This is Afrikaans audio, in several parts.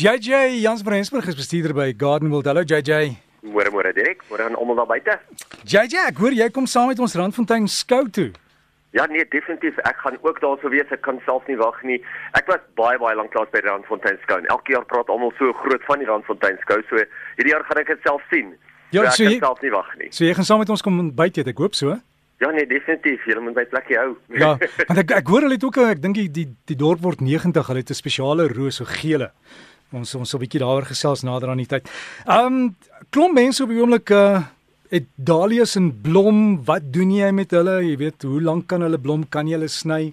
JJ Jans van Rensburg is bestuurder by Gardenwold. Hallo JJ. Môre môre Dirk, môre aan almal daar buite. JJ, ek hoor jy kom saam met ons Randfontein skou toe. Ja nee, definitief. Ek gaan ook daar sou wees. Ek kan self nie wag nie. Ek was baie baie lank lank by Randfontein skou. Elke jaar praat almal so groot van die Randfontein skou. So hierdie jaar gaan ek dit self sien. Ja, so, so ek jy, kan self nie wag nie. so jy gaan saam met ons kom byt eet, ek hoop so. Ja nee, definitief. Jy moet my plekkie hou. Ja, want ek ek hoor hulle het ook ek dink die, die die dorp word 90, hulle het 'n spesiale roos so gele. Ons ons sal 'n bietjie daaroor gesels nader aan die tyd. Um klomp mense op die oomblik uh het dahlias in blom. Wat doen jy met hulle? Jy weet, hoe lank kan hulle blom? Kan jy hulle sny?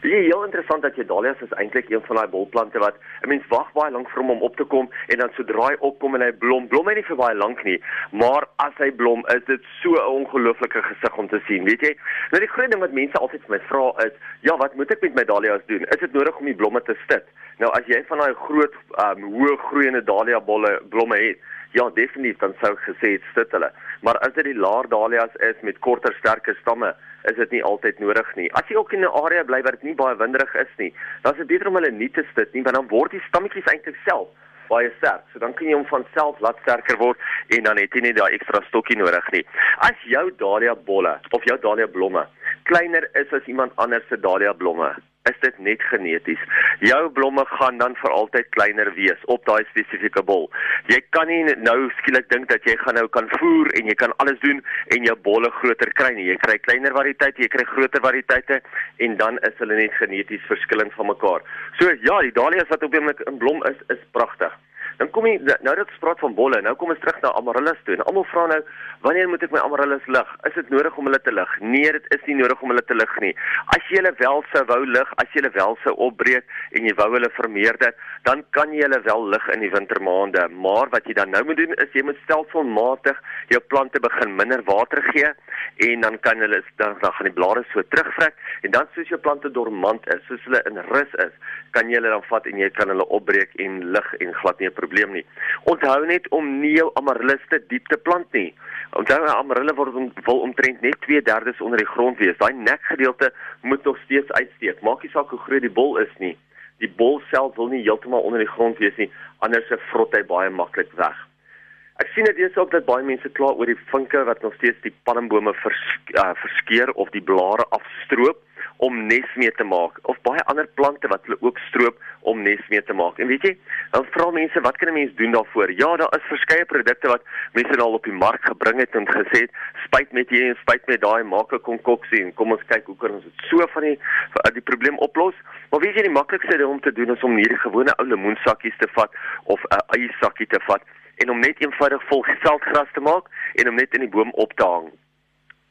Dit is heel interessant dat jy dahlias is eintlik een van daai bolplante wat 'n mens wag baie lank vir hom om op te kom en dan sodra hy opkom en hy blom, blom hy nie vir baie lank nie, maar as hy blom, is dit so 'n ongelooflike gesig om te sien, weet jy? Nou die groot ding wat mense altyd vir my vra is, ja, wat moet ek met my dahlias doen? Is dit nodig om die blomme te stit? Nou as jy van daai groot um hoë groeiende dahlia bolle blomme het, ja, definitief dan sou gesê het stit hulle. Maar as dit die laar dahlias is met korter, sterker stamme, is dit nie altyd nodig nie. As jy ook in 'n area bly waar dit nie baie winderig is nie, dan is dit beter om hulle nie te stit nie, want dan word die stammetjies eintlik self baie sterk. So dan kan jy hom van self laat sterker word en dan het jy nie daai ekstra stokkie nodig nie. As jou dahlia bolle of jou dahlia blomme kleiner is as iemand anders se dahlia blomme, is dit net geneties. Jou blomme gaan dan vir altyd kleiner wees op daai spesifieke bol. Jy kan nie nou skielik dink dat jy gaan nou kan voer en jy kan alles doen en jou bolle groter kry nie. Jy kry kleiner variëteite, jy kry groter variëteite en dan is hulle net geneties verskillend van mekaar. So ja, die dahlias wat op in blom is, is pragtig. Dan kom jy nou dat ons praat van bolle, nou kom ons terug na amaryllis toe. En almal vra nou, wanneer moet ek my amaryllis lig? Is dit nodig om hulle te lig? Nee, dit is nie nodig om hulle te lig nie. As jy hulle wel sou wou lig, as jy hulle wel sou opbreek en jy wou hulle vermeerder, dan kan jy hulle wel lig in die wintermaande. Maar wat jy dan nou moet doen is jy moet stelselmatig jou plante begin minder water gee en dan kan hulle dan, dan gaan die blare so terugvrek en dan soos jou plante dormant is, soos hulle in rus is, kan jy hulle dan vat en jy kan hulle opbreek en lig en glad nie 'n probleem nie. Onthou net om jou amaryllis te diep te plant nie. Onthou amarille word om, wil omtrent net 2/3 onder die grond wees. Daai nekgedeelte moet nog steeds uitsteek. Maak nie saak hoe groot die bol is nie. Die bol self wil nie heeltemal onder die grond wees nie, anders se vrot hy baie maklik weg. Ek sien dit is ook dat baie mense kla oor die vinke wat nog steeds die palmbome vers, uh, verskeer of die blare afstroop om nes mee te maak of baie ander plante wat hulle ook stroop om nes mee te maak. En weet jy, dan vra mense wat kan 'n mens doen daarvoor? Ja, daar is verskeie produkte wat mense al op die mark gebring het en gesê het, spuit met hier en spuit met daai, maak 'n konkoksie en kom ons kyk hoe kan ons dit so van die die probleem oplos. Maar weet jy die maklikste ding om te doen is om hierdie gewone ou lemoensakkies te vat of 'n eie sakkie te vat en om net eenvoudig vol veldgras te maak en om net in die boom op te hang.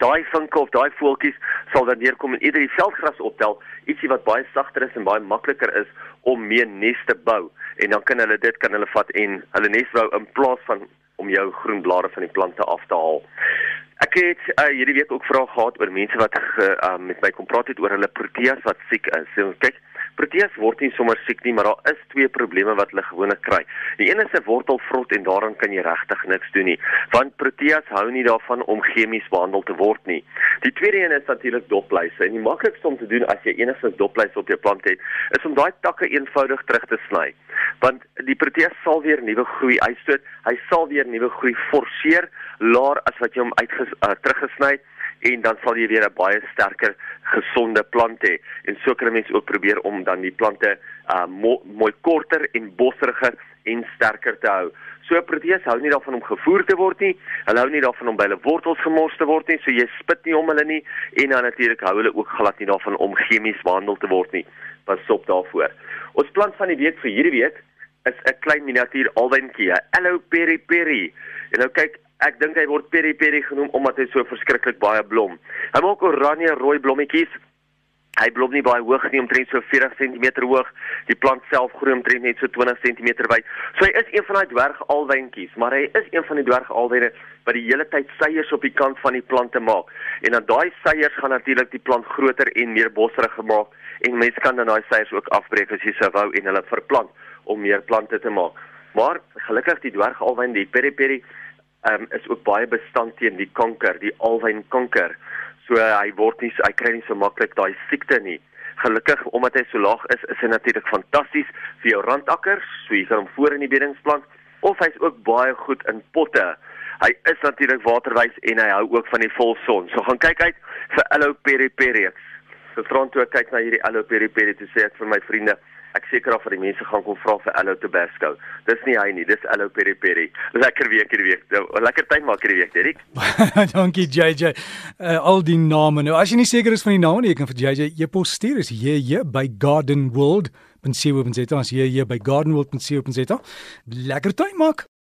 Daai vinke of daai voeltjies sal dan neerkom en eerder die veldgras optel, ietsie wat baie sagter is en baie makliker is om mee nes te bou. En dan kan hulle dit kan hulle vat en hulle nes bou in plaas van om jou groen blare van die plante af te haal. Ek het uh, hierdie week ook vrae gehad oor mense wat ge, uh, met my kom praat het oor hulle proteas wat siek is. So, kyk, proteas word nie sommer siek nie, maar daar is twee probleme wat hulle gewoonlik kry. Die een is 'n wortelvrot en daaraan kan jy regtig niks doen nie, want proteas hou nie daarvan om chemies behandel te word nie. Die tweede een is natuurlik dopluise en die maklikste om te doen as jy enigstens dopluise op jou plant het, is om daai takke eenvoudig terug te sny. Want die proteas sal weer nuwe groei uitstoot, hy sal weer nuwe groei forceer laer as wat jy hom uit uh, teruggesny en dan sal jy weer 'n baie sterker gesonde plant hê. En so kan 'n mens ook probeer om dan die plante uh mo mooi korter en bosseriger en sterker te hou. So proteas hou nie daarvan om gevoer te word nie. Hulle hou nie daarvan om by hulle wortels gemors te word nie. So jy spit nie om hulle nie en dan natuurlik hou hulle ook glad nie daarvan om chemies behandel te word nie. Pas op daarvoor. Ons plant van die week vir hierdie week is 'n klein miniatuur alwyntjie, Aloe peri peri. En nou kyk, ek dink hy word peri peri genoem omdat hy so verskriklik baie blom. Hy maak oranje rooi blommetjies. Hy blom nie baie hoog nie, omtrent so 40 cm hoog. Die plant self groei omtrent net so 20 cm wyd. So hy is een van daai dwergalwyntjies, maar hy is een van die dwergalwyne wat die hele tyd seiers op die kant van die plante maak. En dan daai seiers gaan natuurlik die plant groter en meer bosserig gemaak en mense kan dan daai seiers ook afbreek as jy sou wou en hulle verplant om meer plante te maak. Maar gelukkig die dwergalwyn, die peri peri, um, is ook baie bestand teen die kanker, die alwyn kanker. So hy word nie hy kry nie so maklik daai siekte nie. Gelukkig omdat hy so laag is, is hy natuurlik fantasties vir jou randakkers, so jy kan hom voor in die beddings plant of hy's ook baie goed in potte. Hy is natuurlik waterwys en hy hou ook van die volson. So gaan kyk uit vir Aloe Peri So Frans toe kyk na hierdie Aloe Peri Peri toe sê ek vir my vriende Ek seker of die mense gaan kom vra vir Aloe Tabasco. Dis nie hy nie, dis Aloe Peri Peri. Lekker week hierdie week. Nou, lekker tyd maak hierdie week, Derek. Dankie JJ. Uh, al die name. Nou as jy nie seker is van die name nie, jy kan vir JJ e-pos stuur. Is hier by Garden World? Ben sien hoe ons dit ons hier hier by Garden World. Ben sien hoe ons dit. Lekker tyd maak.